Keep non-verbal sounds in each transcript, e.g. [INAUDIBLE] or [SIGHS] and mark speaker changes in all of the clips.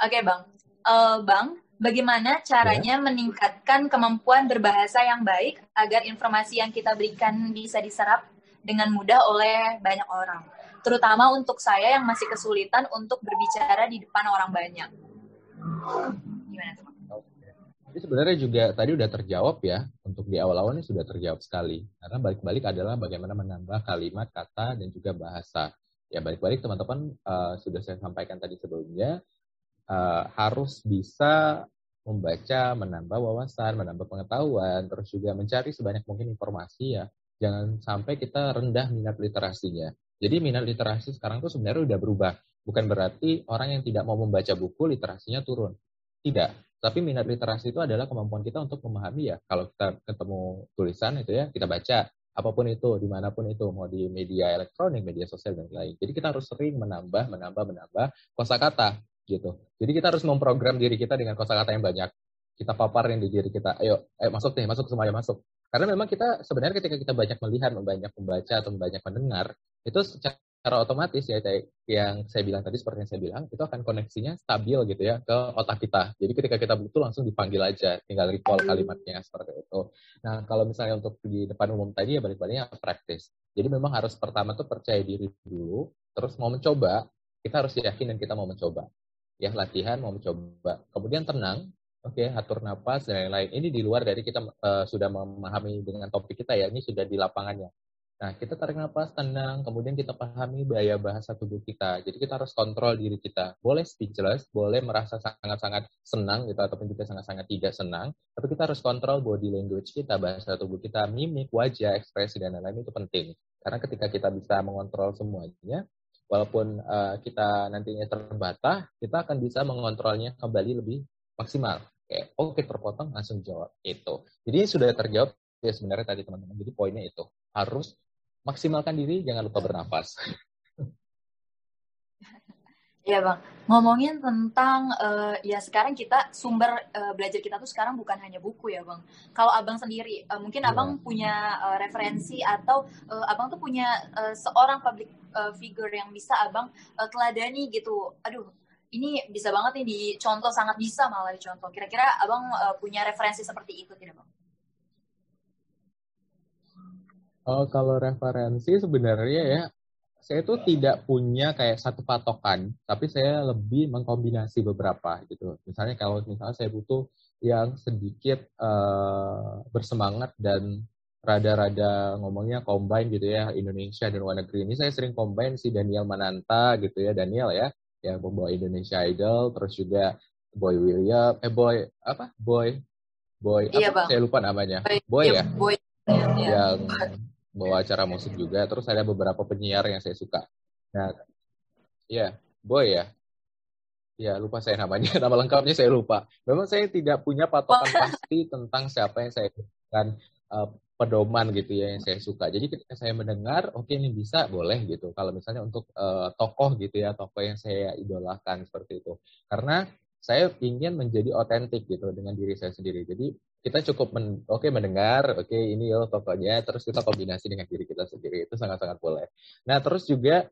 Speaker 1: Oke bang, uh, bang, bagaimana caranya yeah. meningkatkan kemampuan berbahasa yang baik agar informasi yang kita berikan bisa diserap dengan mudah oleh banyak orang, terutama untuk saya yang masih kesulitan untuk berbicara di depan orang banyak.
Speaker 2: Gimana tuh? Jadi sebenarnya juga tadi udah terjawab ya untuk di awal-awal ini sudah terjawab sekali karena balik-balik adalah bagaimana menambah kalimat, kata dan juga bahasa. Ya balik-balik teman-teman uh, sudah saya sampaikan tadi sebelumnya uh, harus bisa membaca, menambah wawasan, menambah pengetahuan, terus juga mencari sebanyak mungkin informasi ya. Jangan sampai kita rendah minat literasinya. Jadi minat literasi sekarang tuh sebenarnya udah berubah. Bukan berarti orang yang tidak mau membaca buku literasinya turun. Tidak. Tapi minat literasi itu adalah kemampuan kita untuk memahami ya. Kalau kita ketemu tulisan itu ya, kita baca apa pun itu, di mana pun itu, mau di media elektronik, media sosial dan lain. Jadi kita harus sering menambah, menambah, menambah kosakata gitu. Jadi kita harus memprogram diri kita dengan kosakata yang banyak. Kita paparin di diri kita, ayo, ayo masuk deh, masuk semuanya masuk. Karena memang kita sebenarnya ketika kita banyak melihat, banyak membaca atau banyak mendengar, itu secara otomatis ya yang saya bilang tadi seperti yang saya bilang itu akan koneksinya stabil gitu ya ke otak kita. Jadi ketika kita butuh langsung dipanggil aja, tinggal recall kalimatnya seperti itu. Nah kalau misalnya untuk di depan umum tadi ya balik-baliknya praktis. Jadi memang harus pertama tuh percaya diri dulu, terus mau mencoba, kita harus yakin dan kita mau mencoba ya latihan mau mencoba. Kemudian tenang, oke, okay, atur nafas dan lain-lain. Ini di luar dari kita uh, sudah memahami dengan topik kita ya, ini sudah di lapangannya. Nah, kita tarik nafas, tenang, kemudian kita pahami gaya bahasa tubuh kita. Jadi kita harus kontrol diri kita. Boleh speechless, boleh merasa sangat-sangat senang gitu, ataupun juga sangat-sangat tidak senang. Tapi kita harus kontrol body language kita, bahasa tubuh kita, mimik, wajah, ekspresi, dan lain-lain itu penting. Karena ketika kita bisa mengontrol semuanya, walaupun uh, kita nantinya terbatas, kita akan bisa mengontrolnya kembali lebih maksimal. Kayak, oke okay, terpotong, langsung jawab itu. Jadi sudah terjawab ya sebenarnya tadi teman-teman. Jadi poinnya itu harus maksimalkan diri, jangan lupa bernafas.
Speaker 1: Iya bang, ngomongin tentang uh, ya sekarang kita sumber uh, belajar kita tuh sekarang bukan hanya buku ya bang. Kalau abang sendiri, uh, mungkin yeah. abang punya uh, referensi atau uh, abang tuh punya uh, seorang public uh, figure yang bisa abang uh, teladani gitu. Aduh, ini bisa banget nih dicontoh, sangat bisa malah dicontoh. Kira-kira abang uh, punya referensi seperti itu tidak bang?
Speaker 2: Oh, kalau referensi sebenarnya ya saya tuh tidak punya kayak satu patokan, tapi saya lebih mengkombinasi beberapa gitu. Misalnya kalau misalnya saya butuh yang sedikit uh, bersemangat dan rada-rada ngomongnya combine gitu ya Indonesia dan luar negeri ini saya sering combine si Daniel Mananta gitu ya Daniel ya yang membawa Indonesia Idol terus juga Boy William eh Boy apa? Boy Boy iya, apa? Bang. saya lupa namanya. Boy, Boy ya, ya? Boy yang bawa acara musik juga. Terus ada beberapa penyiar yang saya suka. Nah, ya, Boy ya. Ya, lupa saya namanya. [LAUGHS] Nama lengkapnya saya lupa. Memang saya tidak punya patokan pasti tentang siapa yang saya kan uh, pedoman gitu ya yang saya suka. Jadi ketika saya mendengar, oke okay, ini bisa, boleh gitu. Kalau misalnya untuk uh, tokoh gitu ya, tokoh yang saya idolakan seperti itu. Karena saya ingin menjadi otentik gitu dengan diri saya sendiri. Jadi kita cukup men, oke okay, mendengar, oke okay, ini yo tokohnya, terus kita kombinasi dengan diri kita sendiri itu sangat-sangat boleh. Nah terus juga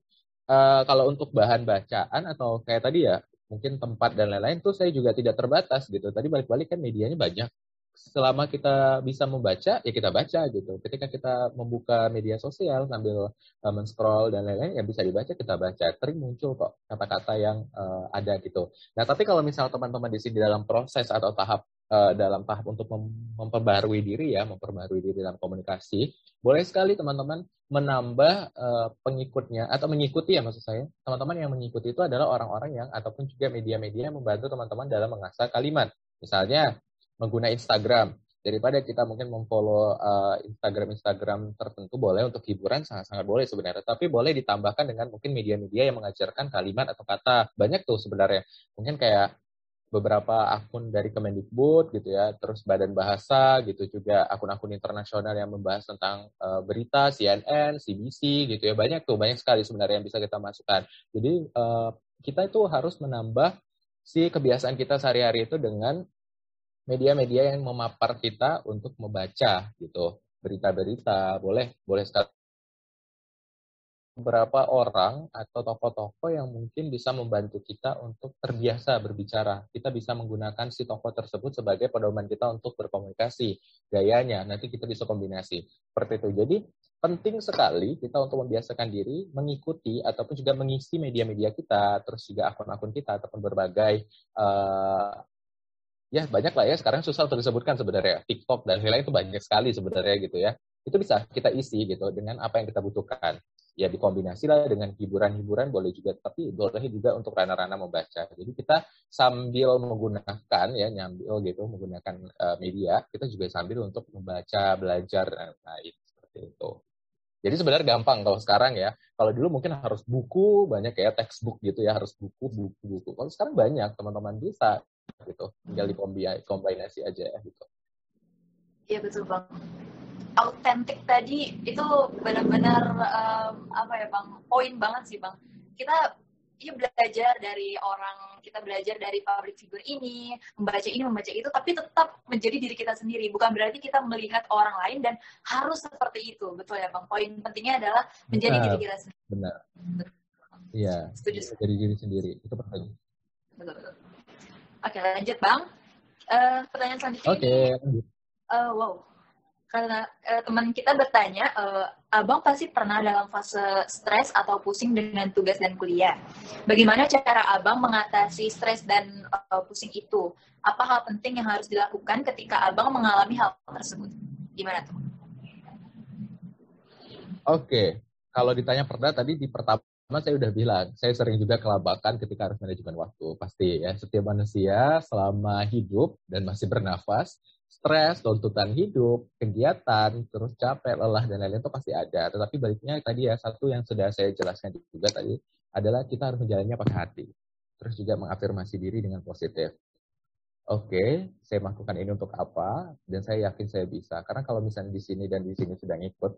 Speaker 2: uh, kalau untuk bahan bacaan atau kayak tadi ya mungkin tempat dan lain-lain tuh saya juga tidak terbatas gitu. Tadi balik-balik kan medianya banyak selama kita bisa membaca ya kita baca gitu. Ketika kita membuka media sosial sambil uh, men-scroll dan lain-lain ya bisa dibaca kita baca. Sering muncul kok kata-kata yang uh, ada gitu. Nah, tapi kalau misal teman-teman di sini dalam proses atau tahap uh, dalam tahap untuk mem memperbarui diri ya, memperbarui diri dalam komunikasi, boleh sekali teman-teman menambah uh, pengikutnya atau mengikuti ya maksud saya. Teman-teman yang mengikuti itu adalah orang-orang yang ataupun juga media-media yang membantu teman-teman dalam mengasah kalimat. Misalnya menggunakan Instagram. Daripada kita mungkin memfollow uh, Instagram Instagram tertentu boleh untuk hiburan sangat-sangat boleh sebenarnya. Tapi boleh ditambahkan dengan mungkin media-media yang mengajarkan kalimat atau kata. Banyak tuh sebenarnya. Mungkin kayak beberapa akun dari Kemendikbud gitu ya terus Badan Bahasa gitu juga akun-akun internasional yang membahas tentang uh, berita CNN CBC gitu ya. Banyak tuh banyak sekali sebenarnya yang bisa kita masukkan. Jadi uh, kita itu harus menambah si kebiasaan kita sehari-hari itu dengan media-media yang memapar kita untuk membaca gitu berita-berita boleh boleh sekali beberapa orang atau tokoh-tokoh yang mungkin bisa membantu kita untuk terbiasa berbicara. Kita bisa menggunakan si tokoh tersebut sebagai pedoman kita untuk berkomunikasi. Gayanya, nanti kita bisa kombinasi. Seperti itu. Jadi, penting sekali kita untuk membiasakan diri mengikuti ataupun juga mengisi media-media kita, terus juga akun-akun kita ataupun berbagai uh, ya banyak lah ya. Sekarang susah untuk disebutkan sebenarnya. TikTok dan lain-lain itu banyak sekali sebenarnya gitu ya. Itu bisa kita isi gitu dengan apa yang kita butuhkan. Ya dikombinasi lah dengan hiburan-hiburan boleh juga. Tapi boleh juga untuk rana-rana membaca. Jadi kita sambil menggunakan ya nyambil gitu menggunakan uh, media kita juga sambil untuk membaca belajar dan lain seperti itu. Jadi sebenarnya gampang kalau sekarang ya. Kalau dulu mungkin harus buku banyak ya textbook gitu ya harus buku buku buku. Kalau sekarang banyak teman-teman bisa gitu. Tinggal dikombinasi aja ya gitu.
Speaker 1: Iya betul bang. Autentik tadi itu benar-benar um, apa ya bang? Poin banget sih bang. Kita ya belajar dari orang kita belajar dari public figure ini membaca ini membaca itu tapi tetap menjadi diri kita sendiri. Bukan berarti kita melihat orang lain dan harus seperti itu. Betul ya bang? Poin pentingnya adalah menjadi benar, diri kita sendiri.
Speaker 2: Benar. Iya. Jadi diri sendiri. Itu penting.
Speaker 1: Betul betul oke lanjut bang uh, pertanyaan selanjutnya
Speaker 2: oke okay.
Speaker 1: uh, wow karena uh, teman kita bertanya, uh, abang pasti pernah dalam fase stres atau pusing dengan tugas dan kuliah. Bagaimana cara abang mengatasi stres dan uh, pusing itu? Apa hal penting yang harus dilakukan ketika abang mengalami hal tersebut? Gimana tuh?
Speaker 2: Oke, kalau ditanya pernah tadi di pertama saya udah bilang, saya sering juga kelabakan ketika harus manajemen waktu. Pasti ya, setiap manusia selama hidup dan masih bernafas, stres, tuntutan hidup, kegiatan, terus capek, lelah, dan lain-lain itu pasti ada. Tetapi baliknya tadi ya, satu yang sudah saya jelaskan juga tadi, adalah kita harus menjalannya pakai hati. Terus juga mengafirmasi diri dengan positif. Oke, saya melakukan ini untuk apa, dan saya yakin saya bisa. Karena kalau misalnya di sini dan di sini sudah ngikut,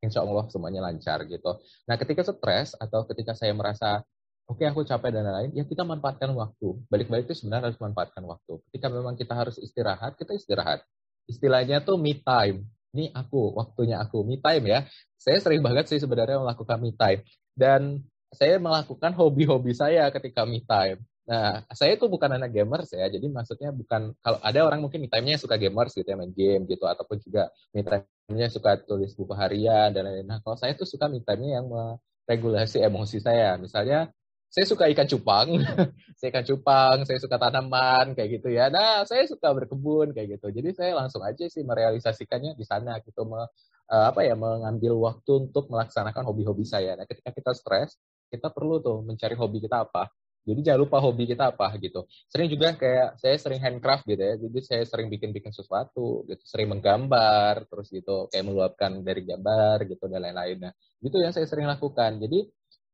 Speaker 2: insya Allah semuanya lancar gitu. Nah, ketika stres atau ketika saya merasa oke okay, aku capek dan lain-lain, ya kita manfaatkan waktu. Balik-balik itu sebenarnya harus manfaatkan waktu. Ketika memang kita harus istirahat, kita istirahat. Istilahnya tuh me time. Ini aku, waktunya aku, me time ya. Saya sering banget sih sebenarnya melakukan me time. Dan saya melakukan hobi-hobi saya ketika me time. Nah, saya itu bukan anak gamers ya, jadi maksudnya bukan, kalau ada orang mungkin me time-nya suka gamers gitu ya, main game gitu, ataupun juga me time-nya suka tulis buku harian dan lain-lain. Nah, kalau saya tuh suka me time-nya yang meregulasi emosi saya. Misalnya, saya suka ikan cupang, [LAUGHS] saya ikan cupang, saya suka tanaman kayak gitu ya. Nah, saya suka berkebun kayak gitu. Jadi saya langsung aja sih merealisasikannya di sana gitu, me, uh, apa ya, mengambil waktu untuk melaksanakan hobi-hobi saya. Nah, ketika kita stres, kita perlu tuh mencari hobi kita apa. Jadi jangan lupa hobi kita apa gitu. Sering juga kayak saya sering handcraft gitu ya. Jadi saya sering bikin-bikin sesuatu gitu, sering menggambar terus gitu kayak meluapkan dari gambar gitu dan lain-lain. Nah, itu yang saya sering lakukan. Jadi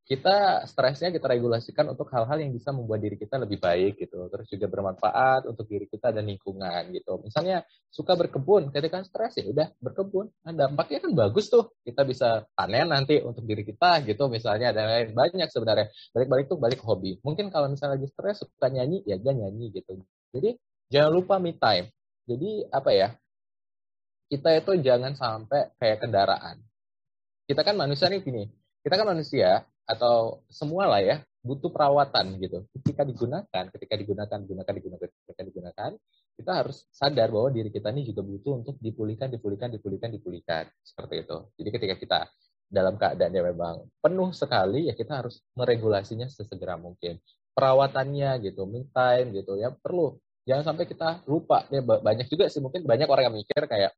Speaker 2: kita stresnya kita regulasikan untuk hal-hal yang bisa membuat diri kita lebih baik gitu. Terus juga bermanfaat untuk diri kita dan lingkungan gitu. Misalnya suka berkebun ketika stres ya udah berkebun. Nah, dampaknya kan bagus tuh. Kita bisa panen nanti untuk diri kita gitu. Misalnya dan lain banyak sebenarnya. Balik-balik tuh balik hobi. Mungkin kalau misalnya lagi stres suka nyanyi ya dia nyanyi gitu. Jadi jangan lupa me time. Jadi apa ya? Kita itu jangan sampai kayak kendaraan. Kita kan manusia nih gini. Kita kan manusia atau semua lah ya butuh perawatan gitu. Ketika digunakan, ketika digunakan, digunakan, digunakan, ketika digunakan, kita harus sadar bahwa diri kita ini juga butuh untuk dipulihkan, dipulihkan, dipulihkan, dipulihkan seperti itu. Jadi ketika kita dalam keadaan yang memang penuh sekali, ya kita harus meregulasinya sesegera mungkin. Perawatannya gitu, me time gitu ya perlu. Jangan sampai kita lupa. Ya banyak juga sih mungkin banyak orang yang mikir kayak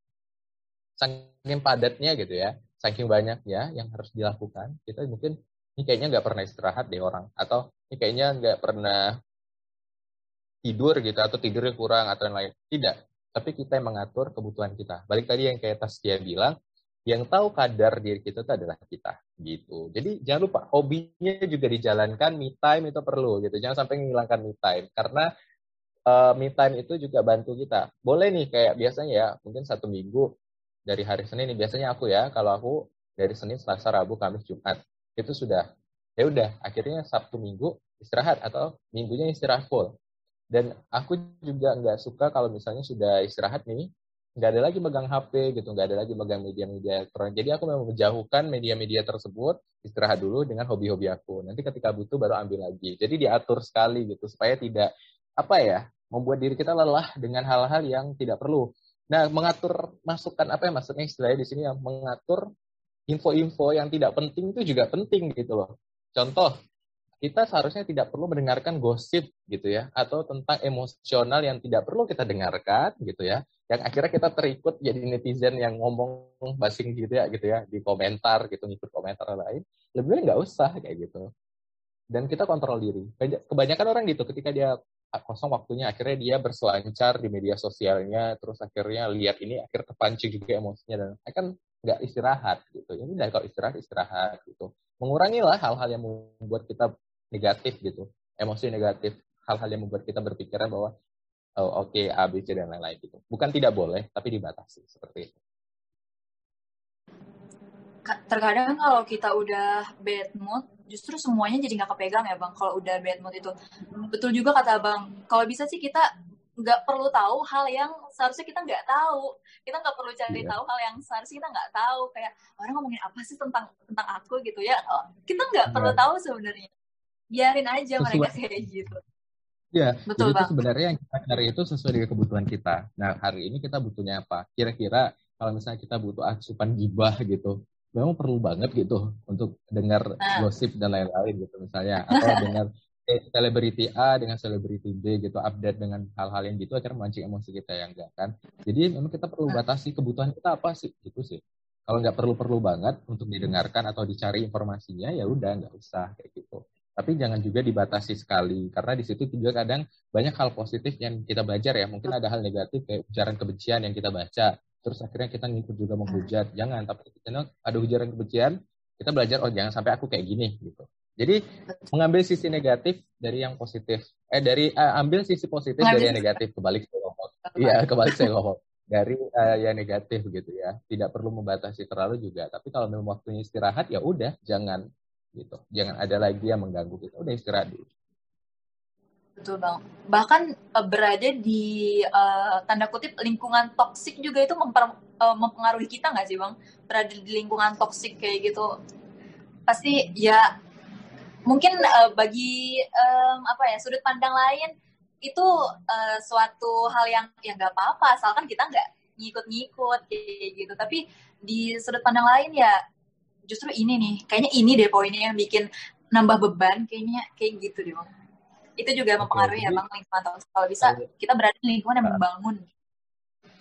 Speaker 2: saking padatnya gitu ya, saking banyaknya yang harus dilakukan, kita mungkin ini kayaknya nggak pernah istirahat deh orang. Atau ini kayaknya nggak pernah tidur gitu atau tidurnya kurang atau yang lain. Tidak. Tapi kita yang mengatur kebutuhan kita. Balik tadi yang kayak Taskia bilang yang tahu kadar diri kita itu adalah kita gitu. Jadi jangan lupa hobinya juga dijalankan me time itu perlu gitu. Jangan sampai menghilangkan me time. Karena uh, me time itu juga bantu kita. Boleh nih kayak biasanya ya mungkin satu minggu dari hari Senin nih. Biasanya aku ya kalau aku dari Senin Selasa Rabu Kamis Jumat itu sudah ya udah akhirnya Sabtu Minggu istirahat atau minggunya istirahat full dan aku juga nggak suka kalau misalnya sudah istirahat nih nggak ada lagi megang HP gitu, nggak ada lagi megang media-media elektronik. Jadi aku memang menjauhkan media-media tersebut, istirahat dulu dengan hobi-hobi aku. Nanti ketika butuh baru ambil lagi. Jadi diatur sekali gitu supaya tidak apa ya membuat diri kita lelah dengan hal-hal yang tidak perlu. Nah, mengatur masukan apa ya maksudnya istilahnya di sini yang mengatur info-info yang tidak penting itu juga penting gitu loh. Contoh, kita seharusnya tidak perlu mendengarkan gosip gitu ya atau tentang emosional yang tidak perlu kita dengarkan gitu ya yang akhirnya kita terikut jadi netizen yang ngomong basing gitu ya gitu ya di komentar gitu ngikut komentar lain lebih nggak usah kayak gitu dan kita kontrol diri kebanyakan orang gitu ketika dia kosong waktunya akhirnya dia berselancar di media sosialnya terus akhirnya lihat ini akhir terpancing juga emosinya dan akan nggak istirahat gitu ini dari kalau istirahat istirahat gitu mengurangilah hal-hal yang membuat kita negatif gitu, emosi negatif, hal-hal yang membuat kita berpikiran bahwa oh, oke okay, A, B, C dan lain-lain gitu. Bukan tidak boleh, tapi dibatasi seperti itu.
Speaker 1: Terkadang kalau kita udah bad mood, justru semuanya jadi nggak kepegang ya bang. Kalau udah bad mood itu, betul juga kata bang. Kalau bisa sih kita nggak perlu tahu hal yang seharusnya kita nggak tahu kita nggak perlu cari yeah. tahu hal yang seharusnya kita nggak tahu kayak orang ngomongin apa sih tentang tentang aku gitu ya oh, kita nggak yeah. perlu tahu sebenarnya biarin aja sesuai. mereka kayak gitu.
Speaker 2: Ya, Betul, jadi itu sebenarnya yang kita cari itu sesuai dengan kebutuhan kita. Nah, hari ini kita butuhnya apa? Kira-kira kalau misalnya kita butuh asupan gibah gitu, memang perlu banget gitu untuk dengar nah. gosip dan lain-lain gitu misalnya. Atau dengar [LAUGHS] selebriti A dengan selebriti B gitu, update dengan hal-hal yang gitu, akhirnya mancing emosi kita yang enggak kan. Jadi memang kita perlu nah. batasi kebutuhan kita apa sih, gitu sih. Kalau nggak perlu-perlu banget untuk didengarkan atau dicari informasinya, ya udah nggak usah kayak gitu tapi jangan juga dibatasi sekali karena di situ juga kadang banyak hal positif yang kita belajar ya mungkin ada hal negatif kayak ujaran kebencian yang kita baca terus akhirnya kita ngikut juga menghujat jangan tapi kita ada ujaran kebencian kita belajar oh jangan sampai aku kayak gini gitu jadi mengambil sisi negatif dari yang positif. Eh dari uh, ambil sisi positif dari yang negatif kebalik saya ngomong. Iya kebalik saya ngomong. Dari uh, yang negatif gitu ya. Tidak perlu membatasi terlalu juga. Tapi kalau memang waktunya istirahat ya udah jangan gitu. Jangan ada lagi yang mengganggu kita. Udah istirahat dulu.
Speaker 1: Betul bang. Bahkan uh, berada di uh, tanda kutip lingkungan toksik juga itu memper, uh, mempengaruhi kita nggak sih bang? Berada di lingkungan toksik kayak gitu. Pasti ya mungkin uh, bagi um, apa ya sudut pandang lain itu uh, suatu hal yang ya nggak apa-apa asalkan kita nggak ngikut-ngikut kayak gitu. Tapi di sudut pandang lain ya justru ini nih kayaknya ini deh poinnya yang bikin nambah beban kayaknya kayak gitu deh bang itu juga mempengaruhi ya bang lingkungan kalau bisa kita berada di lingkungan yang membangun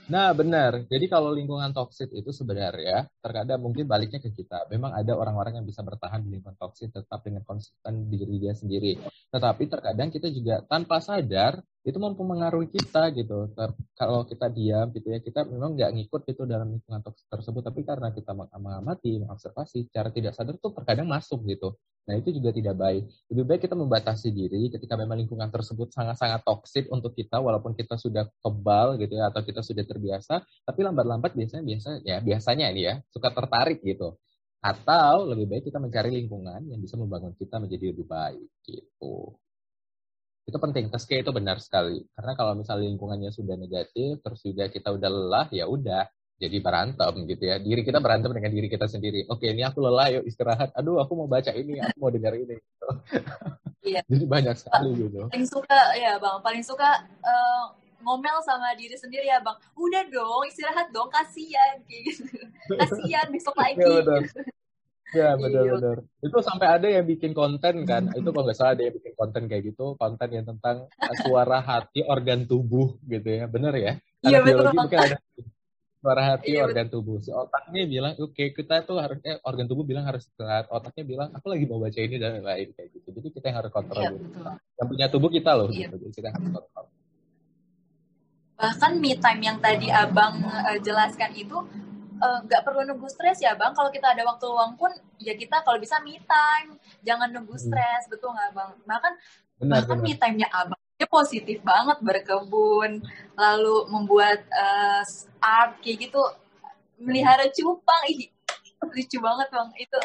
Speaker 2: Nah, benar. Jadi kalau lingkungan toksik itu sebenarnya terkadang mungkin baliknya ke kita. Memang ada orang-orang yang bisa bertahan di lingkungan toksik tetap dengan konsisten diri dia sendiri. Tetapi terkadang kita juga tanpa sadar itu mempengaruhi kita gitu. Kalau kita diam gitu ya, kita memang nggak ngikut itu dalam lingkungan toksik tersebut, tapi karena kita mengamati, mengobservasi, cara tidak sadar tuh terkadang masuk gitu. Nah itu juga tidak baik. Lebih baik kita membatasi diri ketika memang lingkungan tersebut sangat-sangat toksik untuk kita, walaupun kita sudah kebal gitu ya, atau kita sudah terbiasa, tapi lambat-lambat biasanya biasa ya biasanya ini ya suka tertarik gitu. Atau lebih baik kita mencari lingkungan yang bisa membangun kita menjadi lebih baik gitu itu penting tes itu benar sekali karena kalau misalnya lingkungannya sudah negatif terus juga kita udah lelah ya udah jadi berantem gitu ya diri kita berantem dengan diri kita sendiri oke ini aku lelah yuk istirahat aduh aku mau baca ini aku mau dengar ini gitu. [LAUGHS] iya. jadi banyak sekali gitu
Speaker 1: paling suka ya bang paling suka uh, ngomel sama diri sendiri ya bang udah dong istirahat dong kasihan gitu [LAUGHS] kasihan besok lagi ya,
Speaker 2: Ya benar-benar. Itu sampai ada yang bikin konten kan. Itu kalau nggak salah ada yang bikin konten kayak gitu. Konten yang tentang suara hati organ tubuh gitu ya. Benar ya?
Speaker 1: Iya betul. Mungkin ada
Speaker 2: suara hati iya, organ tubuh. Si otaknya bilang, oke okay, kita tuh harusnya organ tubuh bilang harus istirahat. Otaknya bilang, aku lagi mau baca ini dan lain kayak gitu. Jadi kita yang harus kontrol iya. Yang punya tubuh kita loh. Iya. Gitu. Jadi kita harus kontrol.
Speaker 1: Bahkan me time yang tadi abang uh, jelaskan itu Eh, nggak uh, perlu nunggu stres ya bang kalau kita ada waktu luang pun ya kita kalau bisa me time jangan nunggu hmm. stres hmm. betul nggak bang bahkan benar, bahkan benar. me time nya abang dia positif banget berkebun lalu membuat uh, art kayak gitu melihara cupang. Ih lucu banget bang itu.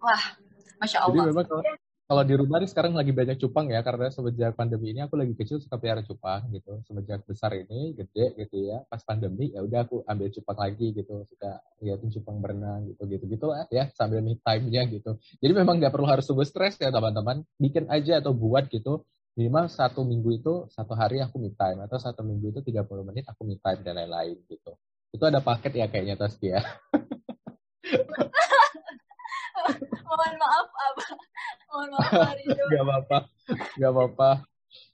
Speaker 1: Wah masya allah.
Speaker 2: jadi memang kalau kalau di rumah nih sekarang lagi banyak cupang ya karena semenjak pandemi ini aku lagi kecil suka pelihara cupang gitu. Semenjak besar ini gede gitu ya pas pandemi ya udah aku ambil cupang lagi gitu. Suka liatin cupang berenang gitu gitu gitu lah ya sambil me time-nya gitu. Jadi memang nggak perlu harus tunggu stres ya teman-teman. Bikin aja atau buat gitu minimal satu minggu itu satu hari aku me time atau satu minggu itu 30 menit aku me time dan lain-lain gitu. Itu ada paket ya kayaknya Taskia ya? [LAUGHS]
Speaker 1: Mohon maaf abang mohon maaf
Speaker 2: itu gak apa-apa. Gak apa-apa.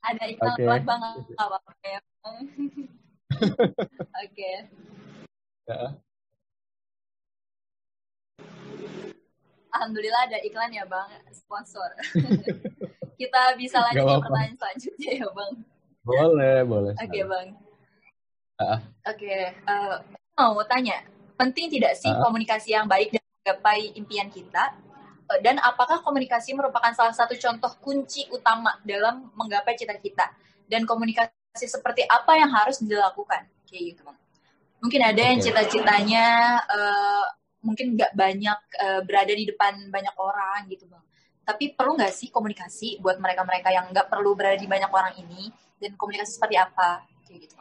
Speaker 1: Ada iklan okay. buat bang apa-apa ya. [LAUGHS] Oke. Ya. Alhamdulillah ada iklan ya bang. Sponsor [LAUGHS] kita bisa lanjut ke pertanyaan selanjutnya ya bang.
Speaker 2: Boleh boleh
Speaker 1: oke okay, bang. Uh. oke okay, uh, eh, mau tanya penting tidak sih uh. komunikasi yang baik dan menggapai impian kita? Eh, dan apakah komunikasi merupakan salah satu contoh kunci utama dalam menggapai cita-cita dan komunikasi seperti apa yang harus dilakukan? Kayak gitu bang. Mungkin ada yang cita-citanya uh, mungkin nggak banyak uh, berada di depan banyak orang gitu bang tapi perlu nggak sih komunikasi buat mereka-mereka yang nggak perlu berada di banyak orang ini? Dan komunikasi seperti apa? Kayak gitu.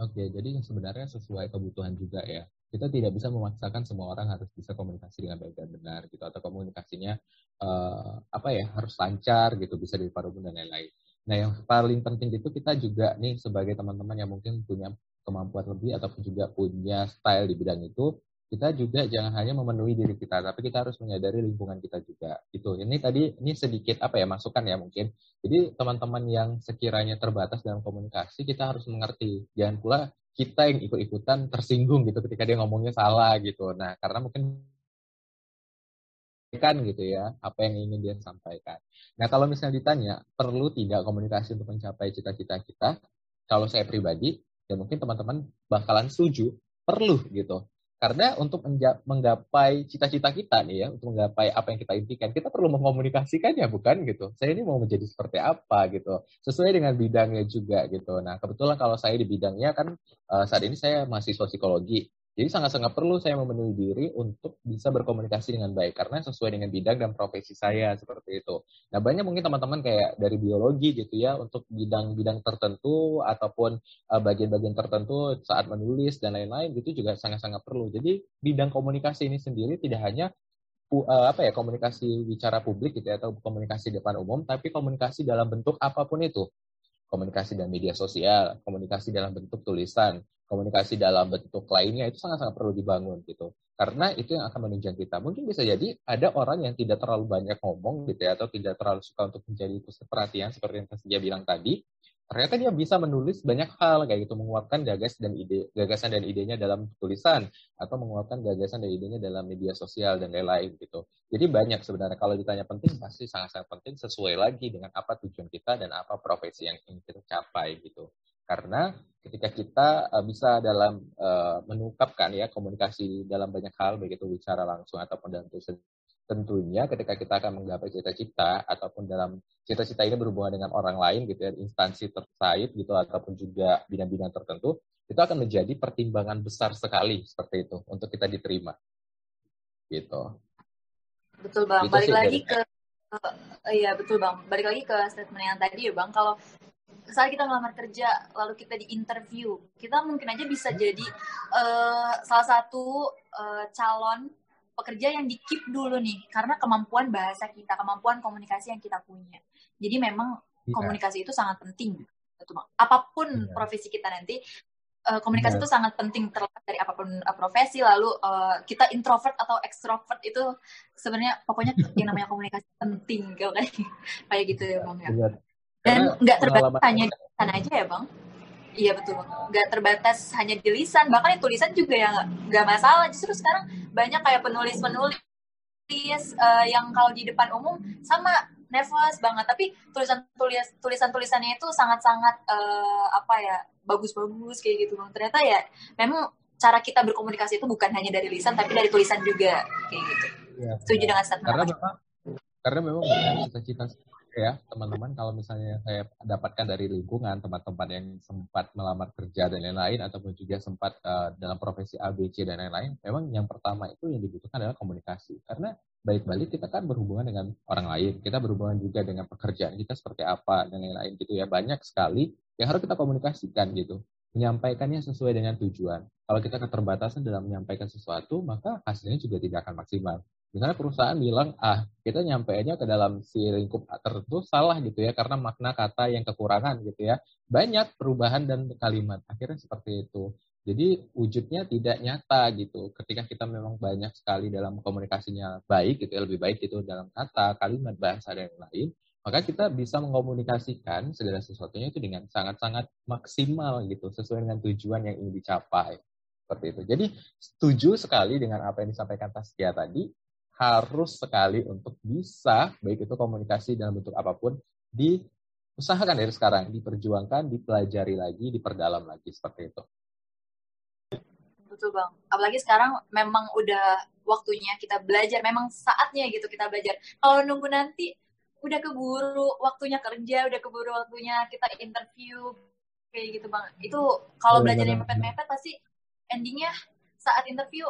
Speaker 2: Oke, jadi sebenarnya sesuai kebutuhan juga ya. Kita tidak bisa memaksakan semua orang harus bisa komunikasi dengan baik dan benar gitu atau komunikasinya uh, apa ya harus lancar gitu bisa diparubun dan lain-lain. Nah yang paling penting itu kita juga nih sebagai teman-teman yang mungkin punya kemampuan lebih ataupun juga punya style di bidang itu kita juga jangan hanya memenuhi diri kita, tapi kita harus menyadari lingkungan kita juga. Itu. Ini tadi ini sedikit apa ya masukan ya mungkin. Jadi teman-teman yang sekiranya terbatas dalam komunikasi kita harus mengerti. Jangan pula kita yang ikut-ikutan tersinggung gitu ketika dia ngomongnya salah gitu. Nah, karena mungkin kan gitu ya apa yang ingin dia sampaikan. Nah kalau misalnya ditanya perlu tidak komunikasi untuk mencapai cita-cita kita, kalau saya pribadi ya mungkin teman-teman bakalan setuju perlu gitu. Karena untuk menggapai cita-cita kita nih ya, untuk menggapai apa yang kita impikan, kita perlu mengkomunikasikannya, bukan gitu. Saya ini mau menjadi seperti apa gitu, sesuai dengan bidangnya juga gitu. Nah, kebetulan kalau saya di bidangnya kan uh, saat ini saya mahasiswa psikologi. Jadi sangat-sangat perlu saya memenuhi diri untuk bisa berkomunikasi dengan baik karena sesuai dengan bidang dan profesi saya seperti itu. Nah banyak mungkin teman-teman kayak dari biologi gitu ya untuk bidang-bidang tertentu ataupun uh, bagian-bagian tertentu saat menulis dan lain-lain itu juga sangat-sangat perlu. Jadi bidang komunikasi ini sendiri tidak hanya uh, apa ya komunikasi bicara publik gitu ya atau komunikasi depan umum, tapi komunikasi dalam bentuk apa pun itu komunikasi dalam media sosial, komunikasi dalam bentuk tulisan, komunikasi dalam bentuk lainnya itu sangat-sangat perlu dibangun gitu. Karena itu yang akan menunjang kita. Mungkin bisa jadi ada orang yang tidak terlalu banyak ngomong gitu ya, atau tidak terlalu suka untuk menjadi pusat perhatian seperti yang dia bilang tadi, ternyata dia bisa menulis banyak hal kayak gitu menguapkan gagas dan ide gagasan dan idenya dalam tulisan atau menguapkan gagasan dan idenya dalam media sosial dan lain-lain gitu. Jadi banyak sebenarnya kalau ditanya penting pasti sangat-sangat penting sesuai lagi dengan apa tujuan kita dan apa profesi yang ingin kita capai gitu. Karena ketika kita uh, bisa dalam uh, menukapkan ya komunikasi dalam banyak hal begitu bicara langsung ataupun dalam tulisan tentunya ketika kita akan menggapai cita-cita ataupun dalam cita-cita ini berhubungan dengan orang lain gitu ya, instansi terkait gitu ataupun juga bidang-bidang tertentu, itu akan menjadi pertimbangan besar sekali seperti itu untuk kita diterima. Gitu.
Speaker 1: Betul Bang. Gitu Balik lagi ke uh, iya betul Bang. Balik lagi ke statement yang tadi ya Bang, kalau saat kita ngelamar kerja lalu kita di interview kita mungkin aja bisa jadi uh, salah satu uh, calon pekerja yang di keep dulu nih karena kemampuan bahasa kita, kemampuan komunikasi yang kita punya. Jadi memang yeah. komunikasi itu sangat penting. Betul, Apa pun yeah. profesi kita nanti uh, komunikasi yeah. itu sangat penting terlepas dari apa pun uh, profesi lalu uh, kita introvert atau extrovert itu sebenarnya pokoknya yang namanya komunikasi penting kayak [LAUGHS] kayak gitu ya bang ya dan nggak terbatas hanya di sana aja ya bang Iya betul, nggak terbatas hanya di lisan, bahkan yang tulisan juga ya nggak masalah. Justru sekarang banyak kayak penulis-penulis uh, yang kalau di depan umum sama nervous banget, tapi tulisan tulis tulisan tulisannya itu sangat-sangat uh, apa ya bagus-bagus kayak gitu bang. Ternyata ya memang cara kita berkomunikasi itu bukan hanya dari lisan, tapi dari tulisan juga kayak gitu. Ya, Setuju dengan statement
Speaker 2: karena memang karena memang cita-cita ya teman-teman kalau misalnya saya dapatkan dari lingkungan teman-teman yang sempat melamar kerja dan lain-lain ataupun juga sempat uh, dalam profesi ABC dan lain-lain memang yang pertama itu yang dibutuhkan adalah komunikasi karena balik-balik kita kan berhubungan dengan orang lain, kita berhubungan juga dengan pekerjaan kita seperti apa dan lain-lain gitu ya. Banyak sekali yang harus kita komunikasikan gitu. Menyampaikannya sesuai dengan tujuan. Kalau kita keterbatasan dalam menyampaikan sesuatu, maka hasilnya juga tidak akan maksimal. Misalnya perusahaan bilang, ah kita nyampainya ke dalam si lingkup tertentu salah gitu ya, karena makna kata yang kekurangan gitu ya. Banyak perubahan dan kalimat. Akhirnya seperti itu. Jadi wujudnya tidak nyata gitu. Ketika kita memang banyak sekali dalam komunikasinya baik gitu ya, lebih baik itu dalam kata, kalimat, bahasa dan lain, maka kita bisa mengkomunikasikan segala sesuatunya itu dengan sangat-sangat maksimal gitu, sesuai dengan tujuan yang ingin dicapai. Seperti itu. Jadi setuju sekali dengan apa yang disampaikan Taskia tadi, harus sekali untuk bisa, baik itu komunikasi dalam bentuk apa pun, diusahakan dari sekarang, diperjuangkan, dipelajari lagi, diperdalam lagi, seperti itu.
Speaker 1: Betul bang. Apalagi sekarang memang udah waktunya kita belajar memang saatnya gitu kita belajar. Kalau nunggu nanti udah keburu waktunya kerja udah keburu waktunya kita interview kayak gitu bang. Itu kalau belajar yang mepet-mepet pasti endingnya saat interview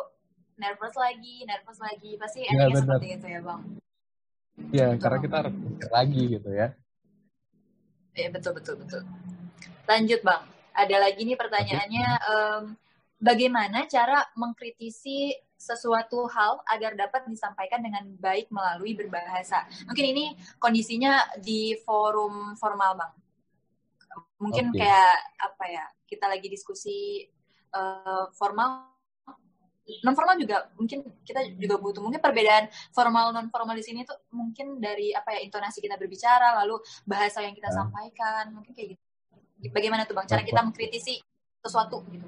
Speaker 1: nervous lagi nervous lagi pasti endingnya ya, seperti itu ya bang
Speaker 2: ya karena kita harus lagi gitu ya
Speaker 1: ya betul betul betul lanjut bang ada lagi nih pertanyaannya um, bagaimana cara mengkritisi sesuatu hal agar dapat disampaikan dengan baik melalui berbahasa. Mungkin ini kondisinya di forum formal, Bang. Mungkin okay. kayak apa ya? Kita lagi diskusi uh, formal non formal juga mungkin kita juga butuh mungkin perbedaan formal non formal di sini tuh mungkin dari apa ya intonasi kita berbicara lalu bahasa yang kita uh. sampaikan mungkin kayak gitu bagaimana tuh bang cara kita mengkritisi sesuatu gitu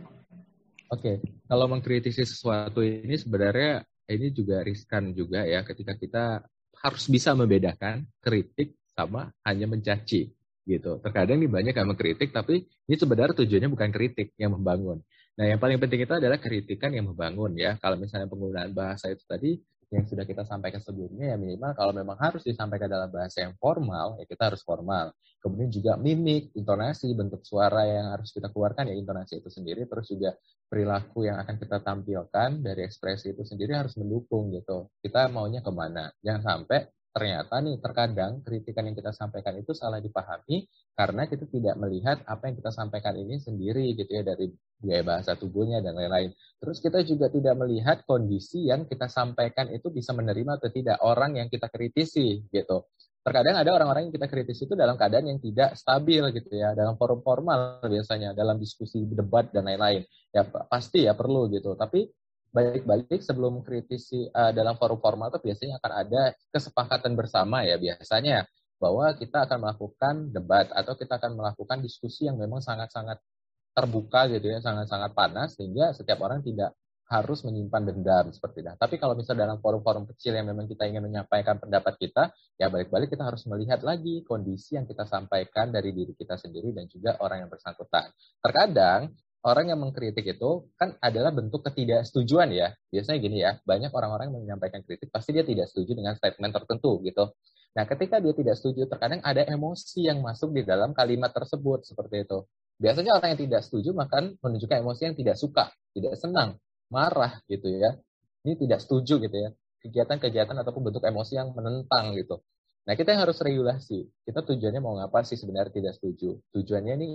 Speaker 2: Oke, okay. kalau mengkritisi sesuatu ini sebenarnya ini juga riskan juga ya ketika kita harus bisa membedakan kritik sama hanya mencaci gitu. Terkadang ini banyak yang mengkritik tapi ini sebenarnya tujuannya bukan kritik yang membangun. Nah, yang paling penting itu adalah kritikan yang membangun ya. Kalau misalnya penggunaan bahasa itu tadi yang sudah kita sampaikan sebelumnya ya minimal kalau memang harus disampaikan dalam bahasa yang formal ya kita harus formal. Kemudian juga mimik, intonasi, bentuk suara yang harus kita keluarkan ya intonasi itu sendiri terus juga perilaku yang akan kita tampilkan dari ekspresi itu sendiri harus mendukung gitu. Kita maunya ke mana? Jangan sampai ternyata nih terkadang kritikan yang kita sampaikan itu salah dipahami karena kita tidak melihat apa yang kita sampaikan ini sendiri gitu ya dari gaya bahasa tubuhnya dan lain-lain. Terus kita juga tidak melihat kondisi yang kita sampaikan itu bisa menerima atau tidak orang yang kita kritisi gitu. Terkadang ada orang-orang yang kita kritisi itu dalam keadaan yang tidak stabil gitu ya, dalam forum formal biasanya, dalam diskusi debat dan lain-lain. Ya pasti ya perlu gitu. Tapi balik-balik sebelum kritisi uh, dalam forum formal itu biasanya akan ada kesepakatan bersama ya biasanya bahwa kita akan melakukan debat atau kita akan melakukan diskusi yang memang sangat-sangat terbuka gitu ya, sangat-sangat panas sehingga setiap orang tidak harus menyimpan dendam seperti itu. Tapi kalau misalnya dalam forum-forum kecil yang memang kita ingin menyampaikan pendapat kita, ya balik-balik kita harus melihat lagi kondisi yang kita sampaikan dari diri kita sendiri dan juga orang yang bersangkutan. Terkadang orang yang mengkritik itu kan adalah bentuk ketidaksetujuan ya. Biasanya gini ya, banyak orang-orang yang menyampaikan kritik pasti dia tidak setuju dengan statement tertentu gitu. Nah, ketika dia tidak setuju, terkadang ada emosi yang masuk di dalam kalimat tersebut seperti itu. Biasanya orang yang tidak setuju makan menunjukkan emosi yang tidak suka, tidak senang, marah gitu ya. Ini tidak setuju gitu ya. Kegiatan-kegiatan ataupun bentuk emosi yang menentang gitu. Nah, kita harus regulasi. Kita tujuannya mau ngapa sih sebenarnya tidak setuju. Tujuannya ini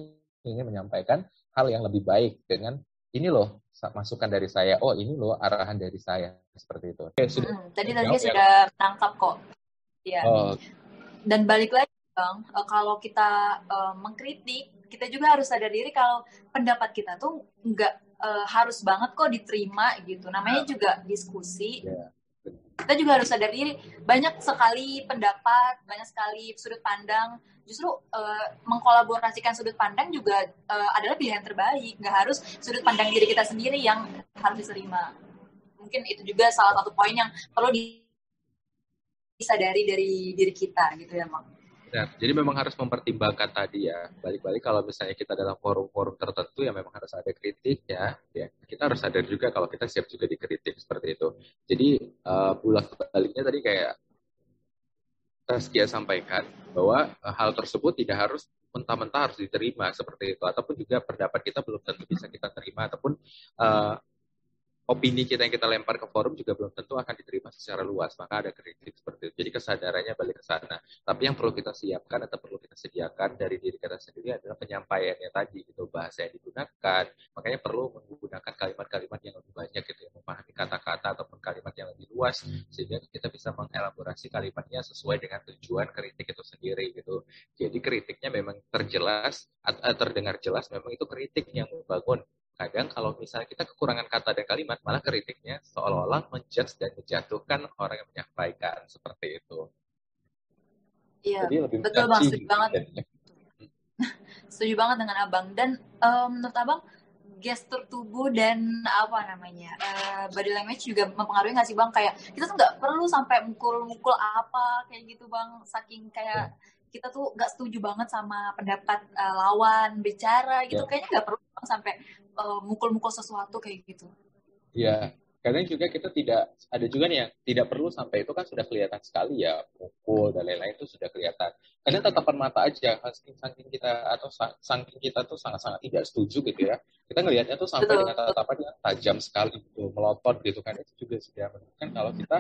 Speaker 2: ingin menyampaikan hal yang lebih baik dengan ini loh masukan dari saya. Oh ini loh arahan dari saya seperti itu. Oke,
Speaker 1: sudah. Hmm, tadi tadi ya. sudah menangkap kok. Ya. Oh. Dan balik lagi bang, eh, kalau kita uh, mengkritik, kita juga harus sadar diri kalau pendapat kita tuh nggak uh, harus banget kok diterima gitu. Namanya nah. juga diskusi. Yeah kita juga harus sadar diri banyak sekali pendapat banyak sekali sudut pandang. Justru uh, mengkolaborasikan sudut pandang juga uh, adalah pilihan terbaik. Nggak harus sudut pandang diri kita sendiri yang harus diterima. Mungkin itu juga salah satu poin yang perlu disadari dari diri kita gitu ya mak
Speaker 2: Ya, jadi memang harus mempertimbangkan tadi ya. Balik-balik kalau misalnya kita dalam forum-forum tertentu ya memang harus ada kritik ya. ya. Kita harus sadar juga kalau kita siap juga dikritik seperti itu. Jadi uh, bulak baliknya tadi kayak Taskia sampaikan bahwa uh, hal tersebut tidak harus mentah-mentah harus diterima seperti itu ataupun juga pendapat kita belum tentu bisa kita terima ataupun uh, opini kita yang kita lempar ke forum juga belum tentu akan diterima secara luas. Maka ada kritik seperti itu. Jadi kesadarannya balik ke sana. Tapi yang perlu kita siapkan atau perlu kita sediakan dari diri kita sendiri adalah penyampaiannya tadi gitu bahasa yang digunakan. Makanya perlu menggunakan kalimat-kalimat yang lebih banyak gitu ya, memahami kata-kata ataupun kalimat yang lebih luas sehingga kita bisa mengelaborasi kalimatnya sesuai dengan tujuan kritik itu sendiri gitu. Jadi kritiknya memang terjelas, terdengar jelas memang itu kritik yang membangun kadang kalau misalnya kita kekurangan kata dan kalimat, malah kritiknya seolah-olah menjudge dan menjatuhkan orang yang menyampaikan seperti itu.
Speaker 1: Iya, betul bang, setuju banget. [LAUGHS] setuju banget dengan abang. Dan um, menurut abang, gestur tubuh dan apa namanya uh, body language juga mempengaruhi nggak sih bang? Kayak kita tuh nggak perlu sampai mukul-mukul apa kayak gitu bang, saking kayak kita tuh nggak setuju banget sama pendapat uh, lawan bicara gitu, yeah. kayaknya nggak perlu sampai uh, mukul-mukul sesuatu kayak gitu.
Speaker 2: Iya, kadang juga kita tidak ada juga nih yang tidak perlu sampai itu kan sudah kelihatan sekali ya mukul dan lain-lain itu sudah kelihatan. Kadang tatapan mata aja saking kita atau saking kita tuh sangat-sangat tidak setuju gitu ya. Kita ngelihatnya tuh sampai Betul. dengan tatapan yang tajam sekali gitu, melotot gitu kan itu juga sudah menunjukkan kalau kita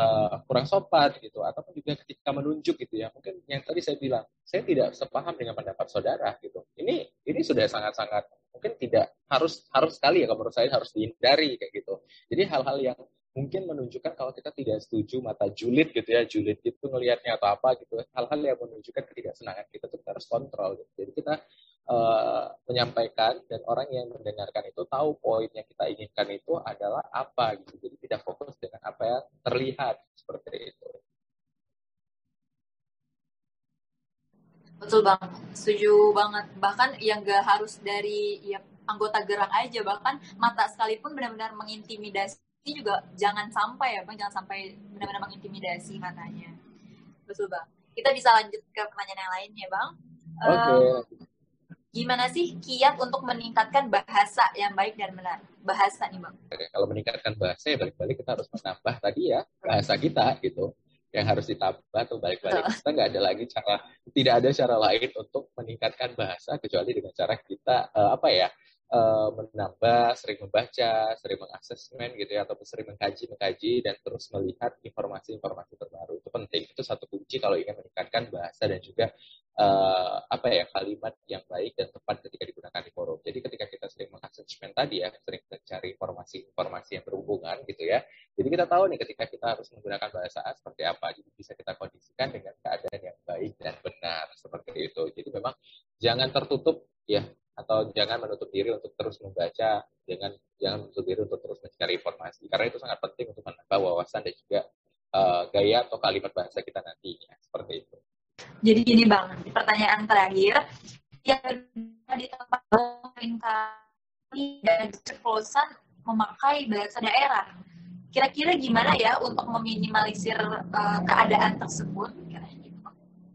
Speaker 2: uh, kurang sopan gitu ataupun juga ketika menunjuk gitu ya. Mungkin yang tadi saya bilang saya tidak sepaham dengan pendapat saudara gitu. Ini ini sudah sangat-sangat mungkin tidak harus harus sekali ya kalau menurut saya harus dihindari kayak gitu. Jadi hal-hal yang mungkin menunjukkan kalau kita tidak setuju mata julid gitu ya julid itu ngelihatnya atau apa gitu hal-hal yang menunjukkan ketidaksenangan kita tuh kita harus kontrol gitu. jadi kita uh, menyampaikan dan orang yang mendengarkan itu tahu poin yang kita inginkan itu adalah apa gitu jadi tidak fokus dengan apa yang terlihat seperti itu
Speaker 1: Betul bang, setuju banget. Bahkan yang gak harus dari ya anggota gerak aja, bahkan mata sekalipun benar-benar mengintimidasi juga jangan sampai ya bang, jangan sampai benar-benar mengintimidasi matanya. Betul bang. Kita bisa lanjut ke pertanyaan yang lain ya bang. Oke. Okay. Um, gimana sih kiat untuk meningkatkan bahasa yang baik dan benar? Bahasa nih bang.
Speaker 2: Kalau meningkatkan bahasa ya balik-balik kita harus menambah tadi ya bahasa kita gitu yang harus ditambah atau balik-balik kita nggak ada lagi cara tidak ada cara lain untuk meningkatkan bahasa kecuali dengan cara kita uh, apa ya uh, menambah, sering membaca, sering mengasesmen gitu ya, ataupun sering mengkaji, mengkaji dan terus melihat informasi-informasi terbaru itu penting. Itu satu kunci kalau ingin meningkatkan bahasa dan juga uh, apa ya kalimat yang baik dan tepat ketika digunakan di forum. Jadi ketika kita sering mengasesmen tadi ya, sering mencari informasi-informasi yang berhubungan gitu ya. Jadi kita tahu nih ketika kita harus menggunakan bahasa A seperti apa. Jadi bisa kita kondisikan dengan keadaan yang baik dan benar seperti itu. Jadi memang jangan tertutup jangan menutup diri untuk terus membaca, jangan jangan menutup diri untuk terus mencari informasi karena itu sangat penting untuk menambah wawasan dan juga uh, gaya atau kalimat bahasa kita nantinya seperti itu.
Speaker 1: Jadi gini bang, pertanyaan terakhir yang di tempat kali dan ceplosan memakai bahasa daerah. Kira-kira gimana ya untuk meminimalisir uh, keadaan tersebut?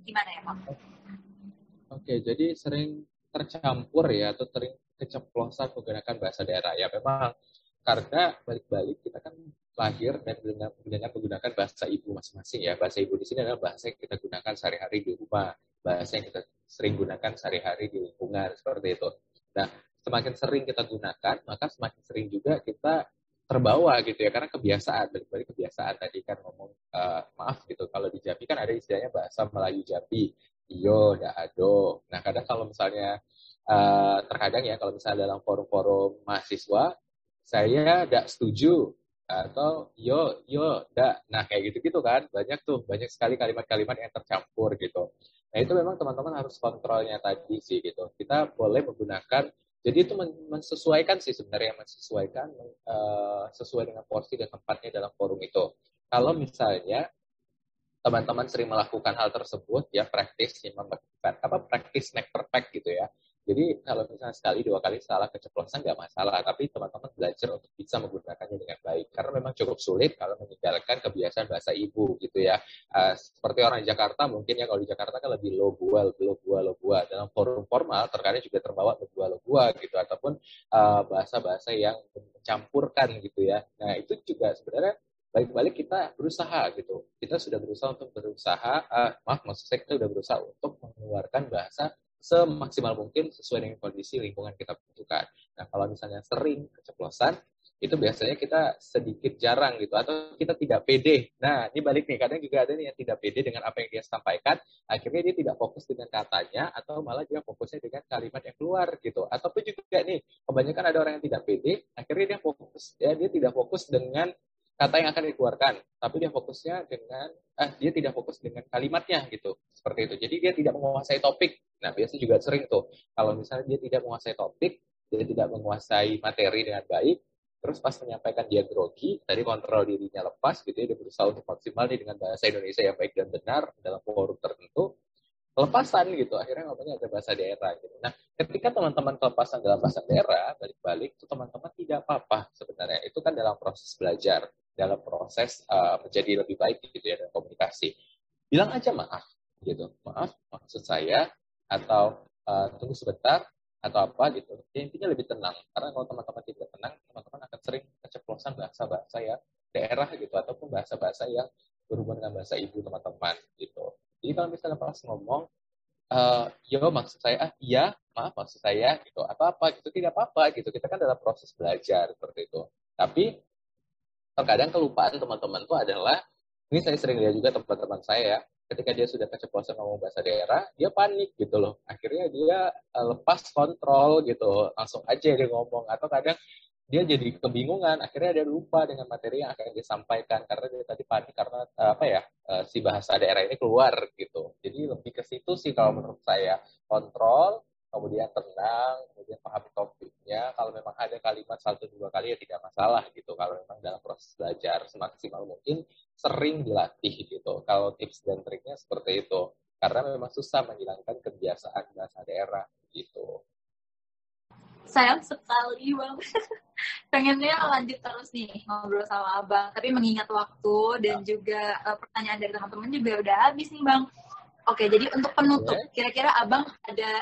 Speaker 1: Gimana ya bang?
Speaker 2: Oke, jadi sering tercampur ya atau sering keceplosan menggunakan bahasa daerah. Ya memang karena balik-balik kita kan lahir dan mendengar menggunakan bahasa ibu masing-masing ya. Bahasa ibu di sini adalah bahasa yang kita gunakan sehari-hari di rumah. Bahasa yang kita sering gunakan sehari-hari di lingkungan seperti itu. Nah semakin sering kita gunakan maka semakin sering juga kita terbawa gitu ya. Karena kebiasaan balik-balik kebiasaan tadi kan ngomong uh, maaf gitu. Kalau di Jambi kan ada istilahnya bahasa Melayu Jambi iyo, ado. Nah, kadang kalau misalnya uh, terkadang ya kalau misalnya dalam forum-forum mahasiswa saya tidak setuju atau yo yo da. Nah, kayak gitu-gitu kan. Banyak tuh, banyak sekali kalimat-kalimat yang tercampur gitu. Nah, itu memang teman-teman harus kontrolnya tadi sih gitu. Kita boleh menggunakan jadi itu mensesuaikan sih sebenarnya mensesuaikan uh, sesuai dengan porsi dan tempatnya dalam forum itu. Kalau misalnya teman-teman sering melakukan hal tersebut ya praktis ya membuat apa praktis neck perfect gitu ya. Jadi kalau misalnya sekali dua kali salah keceplosan nggak masalah tapi teman-teman belajar untuk bisa menggunakannya dengan baik. Karena memang cukup sulit kalau meninggalkan kebiasaan bahasa ibu gitu ya. Uh, seperti orang Jakarta mungkin ya kalau di Jakarta kan lebih lo gua lo gua lo gua dalam forum formal terkadang juga terbawa lo gua lo gua gitu ataupun eh, bahasa-bahasa uh, yang mencampurkan gitu ya. Nah itu juga sebenarnya balik-balik kita berusaha gitu. Kita sudah berusaha untuk berusaha, uh, maaf maksud saya kita sudah berusaha untuk mengeluarkan bahasa semaksimal mungkin sesuai dengan kondisi lingkungan kita butuhkan. Nah kalau misalnya sering keceplosan, itu biasanya kita sedikit jarang gitu atau kita tidak pede. Nah, ini balik nih, kadang juga ada nih yang tidak pede dengan apa yang dia sampaikan, akhirnya dia tidak fokus dengan katanya atau malah dia fokusnya dengan kalimat yang keluar gitu. Ataupun juga nih, kebanyakan ada orang yang tidak pede, akhirnya dia fokus ya dia tidak fokus dengan kata yang akan dikeluarkan, tapi dia fokusnya dengan eh dia tidak fokus dengan kalimatnya gitu. Seperti itu. Jadi dia tidak menguasai topik. Nah, biasanya juga sering tuh kalau misalnya dia tidak menguasai topik, dia tidak menguasai materi dengan baik, terus pas menyampaikan dia grogi, tadi kontrol dirinya lepas gitu ya, dia berusaha untuk maksimal nih dengan bahasa Indonesia yang baik dan benar dalam forum tertentu, kelepasan gitu, akhirnya ngomongnya ada bahasa daerah gitu. Nah, ketika teman-teman kelepasan dalam bahasa daerah, balik-balik itu teman-teman tidak apa-apa sebenarnya. Itu kan dalam proses belajar, dalam proses uh, menjadi lebih baik gitu ya dalam komunikasi. Bilang aja maaf gitu, maaf maksud saya atau uh, tunggu sebentar atau apa gitu. Ya, intinya lebih tenang. Karena kalau teman-teman tidak tenang, teman-teman akan sering keceplosan bahasa-bahasa yang daerah gitu ataupun bahasa-bahasa yang berhubungan dengan bahasa ibu teman-teman gitu. Jadi kalau misalnya pas ngomong, uh, yo maksud saya, ah iya, maaf maksud saya gitu, atau apa gitu, tidak apa-apa gitu. Kita kan dalam proses belajar seperti itu. Tapi terkadang kelupaan teman-teman itu adalah, ini saya sering lihat juga teman-teman saya, ketika dia sudah keceplosan ngomong bahasa daerah, dia panik gitu loh. Akhirnya dia uh, lepas kontrol gitu, langsung aja dia ngomong. Atau kadang dia jadi kebingungan, akhirnya dia lupa dengan materi yang akan disampaikan karena dia tadi panik karena uh, apa ya uh, si bahasa daerah ini keluar gitu. Jadi lebih ke situ sih kalau menurut saya kontrol, kemudian tenang, kemudian pahami topiknya. Kalau memang ada kalimat satu dua kali ya tidak masalah gitu. Kalau memang dalam proses belajar semaksimal mungkin sering dilatih gitu. Kalau tips dan triknya seperti itu. Karena memang susah menghilangkan kebiasaan bahasa daerah gitu.
Speaker 1: Sayang sekali bang. [LAUGHS] Pengennya lanjut terus nih ngobrol sama abang. Tapi mengingat waktu dan ya. juga uh, pertanyaan dari teman-teman juga udah habis nih bang. Oke, jadi untuk penutup, kira-kira abang ada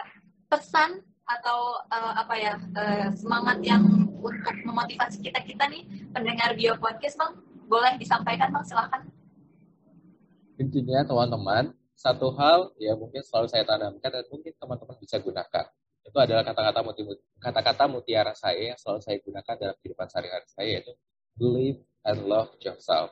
Speaker 1: pesan atau uh, apa ya uh, semangat yang untuk memotivasi kita kita nih pendengar bio podcast bang? Boleh disampaikan bang? Silahkan.
Speaker 2: Intinya teman-teman satu hal ya mungkin selalu saya tanamkan dan mungkin teman-teman bisa gunakan. Itu adalah kata-kata kata-kata mutiara saya yang selalu saya gunakan dalam kehidupan sehari-hari saya yaitu believe and love yourself.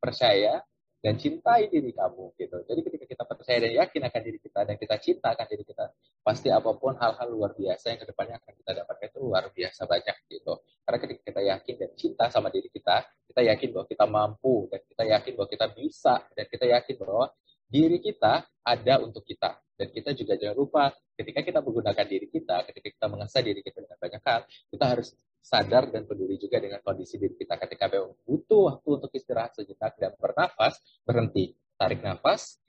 Speaker 2: Percaya dan cintai diri kamu gitu. Jadi ketika kita percaya dan yakin akan diri kita dan kita cinta akan diri kita, pasti apa pun hal-hal luar biasa yang ke depannya akan kita dapatkan itu luar biasa banyak gitu. Karena ketika kita yakin dan cinta sama diri kita, kita yakin bahwa kita mampu dan kita yakin bahwa kita bisa dan kita yakin bahwa diri kita ada untuk kita. Dan kita juga jangan lupa ketika kita menggunakan diri kita, ketika kita mengasah diri kita dengan banyak hal, kita harus sadar dan peduli juga dengan kondisi diri kita ketika memang butuh waktu untuk istirahat sejenak dan bernafas, berhenti, tarik nafas,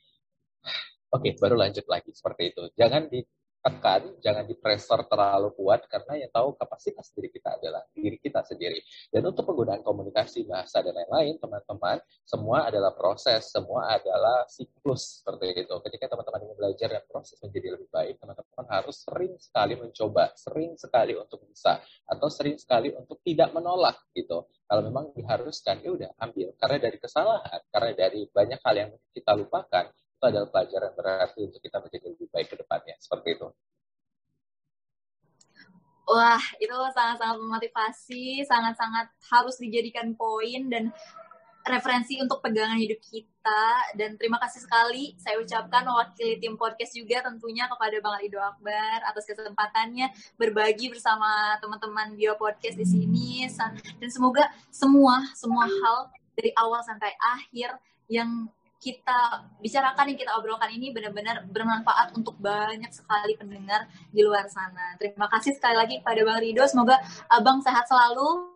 Speaker 2: [SIGHS] oke, okay, baru lanjut lagi seperti itu. Jangan di tekan, jangan di pressure terlalu kuat karena yang tahu kapasitas diri kita adalah diri kita sendiri. Dan untuk penggunaan komunikasi, bahasa dan lain-lain, teman-teman, semua adalah proses, semua adalah siklus seperti itu. Ketika teman-teman ingin belajar dan proses menjadi lebih baik, teman-teman harus sering sekali mencoba, sering sekali untuk bisa, atau sering sekali untuk tidak menolak gitu. Kalau memang diharuskan, ya udah ambil. Karena dari kesalahan, karena dari banyak hal yang kita lupakan, itu adalah pelajaran berarti untuk kita menjadi lebih baik ke depannya. Seperti itu.
Speaker 1: Wah, itu sangat-sangat memotivasi, sangat-sangat harus dijadikan poin dan referensi untuk pegangan hidup kita. Dan terima kasih sekali saya ucapkan mewakili tim podcast juga tentunya kepada Bang Rido Akbar atas kesempatannya berbagi bersama teman-teman Bio Podcast di sini. Dan semoga semua, semua hal dari awal sampai akhir yang kita bicarakan yang kita obrolkan ini benar-benar bermanfaat untuk banyak sekali pendengar di luar sana. Terima kasih sekali lagi pada Bang Rido. Semoga Abang sehat selalu,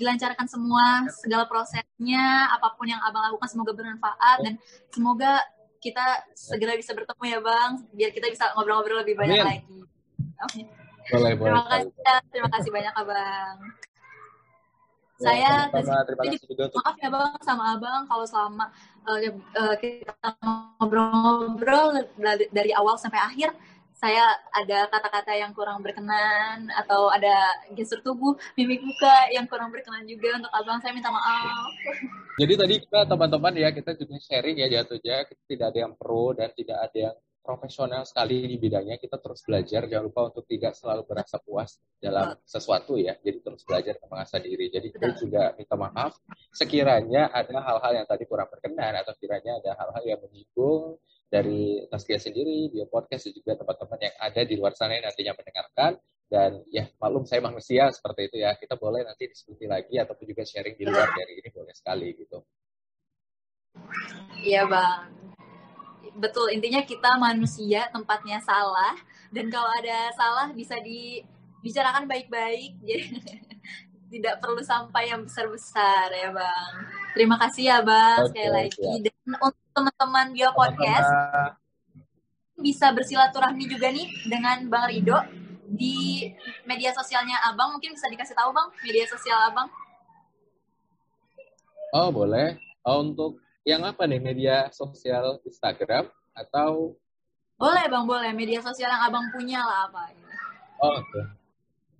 Speaker 1: dilancarkan semua segala prosesnya, apa pun yang Abang lakukan semoga bermanfaat dan semoga kita segera bisa bertemu ya Bang, biar kita bisa ngobrol-ngobrol lebih banyak Amin. lagi. Okay. Boleh, terima boleh. kasih, terima kasih banyak Abang. Ya, saya terima kasih juga maaf ya bang sama abang kalau selama uh, uh, kita ngobrol-ngobrol dari awal sampai akhir saya ada kata-kata yang kurang berkenan atau ada gestur tubuh mimik muka yang kurang berkenan juga untuk abang. Saya minta maaf.
Speaker 2: Jadi tadi kita teman-teman ya kita juga sharing ya jatuhnya. Kita tidak ada yang pro dan tidak ada yang profesional sekali di bidangnya, kita terus belajar. Jangan lupa untuk tidak selalu merasa puas dalam sesuatu ya. Jadi terus belajar dan mengasah diri. Jadi kita juga minta maaf sekiranya ada hal-hal yang tadi kurang berkenan atau kiranya ada hal-hal yang menyinggung dari Taskia sendiri, di podcast dan juga teman-teman yang ada di luar sana yang nantinya mendengarkan. Dan ya maklum saya manusia seperti itu ya. Kita boleh nanti diskusi lagi ataupun juga sharing di luar dari ini boleh sekali gitu.
Speaker 1: Iya bang betul intinya kita manusia tempatnya salah. Dan kalau ada salah bisa dibicarakan baik-baik. [LAUGHS] Jadi tidak perlu sampai yang besar-besar ya bang. Terima kasih ya bang okay, sekali lagi. ya. dan untuk teman-teman bio podcast bisa bersilaturahmi juga nih dengan bang Rido di media sosialnya abang. Mungkin bisa dikasih tahu bang media sosial abang.
Speaker 2: Oh boleh. Oh, untuk yang apa nih media sosial Instagram atau
Speaker 1: boleh bang boleh media sosial yang abang punya lah apa
Speaker 2: oh oke okay.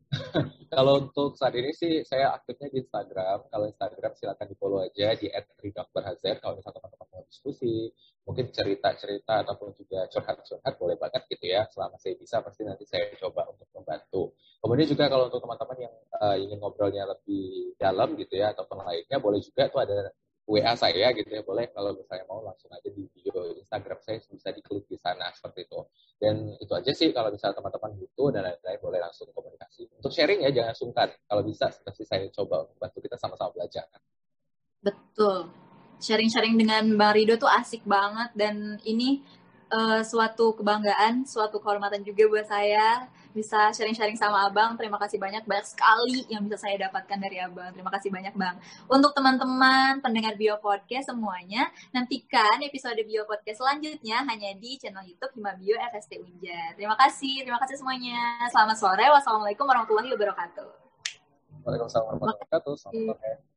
Speaker 2: [LAUGHS] kalau untuk saat ini sih saya aktifnya di Instagram. Kalau Instagram silakan di follow aja di @ridokberhazer. Kalau misalnya teman-teman mau diskusi, mungkin cerita-cerita ataupun juga curhat-curhat boleh banget gitu ya. Selama saya bisa pasti nanti saya coba untuk membantu. Kemudian juga kalau untuk teman-teman yang uh, ingin ngobrolnya lebih dalam gitu ya ataupun lainnya boleh juga tuh ada WA saya gitu ya boleh kalau misalnya mau langsung aja di video Instagram saya bisa diklik di sana seperti itu. Dan itu aja sih kalau misalnya teman-teman butuh dan lain-lain boleh langsung komunikasi. Untuk sharing ya jangan sungkan. Kalau bisa pasti saya coba bantu kita sama-sama belajar.
Speaker 1: Betul. Sharing-sharing dengan Bang Rido tuh asik banget dan ini uh, suatu kebanggaan suatu kehormatan juga buat saya bisa sharing-sharing sama Abang. Terima kasih banyak, banyak sekali yang bisa saya dapatkan dari Abang. Terima kasih banyak, Bang. Untuk teman-teman pendengar Bio Podcast semuanya, nantikan episode Bio Podcast selanjutnya hanya di channel YouTube Hima Bio FST Unjar. Terima kasih, terima kasih semuanya. Selamat sore, wassalamualaikum warahmatullahi wabarakatuh.
Speaker 2: Waalaikumsalam warahmatullahi wabarakatuh. Selamat sore.